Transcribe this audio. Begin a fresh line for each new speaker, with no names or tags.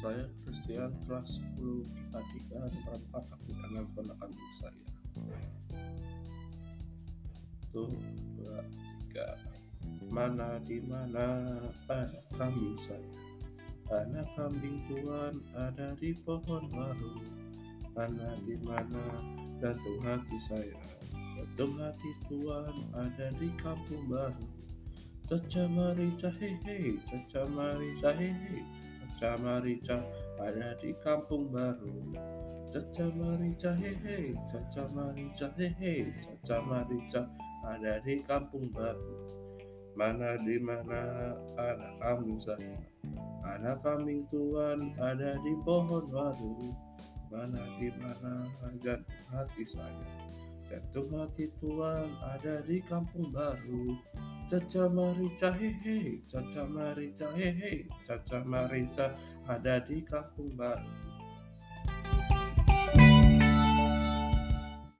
kelas 10 IPA 3 nomor 4 aku dengan kona kambing saya. Satu, dua, tiga. Mana di mana ada kambing saya? Anak kambing tuan ada di pohon baru. Mana di mana gantung hati saya? Gantung hati tuan ada di kampung baru. Caca marica hehe, caca marica hehe, caca marica ada di kampung baru. Caca marica hehe, caca marica hehe, caca marica ada di kampung baru. Mana di mana anak kambing saya? Anak kambing tuan ada di pohon baru. Mana di mana jantung hati saya? Jantung hati tuan ada di kampung baru. Caca marica hehe, caca marica hehe, caca marica ada di kampung baru.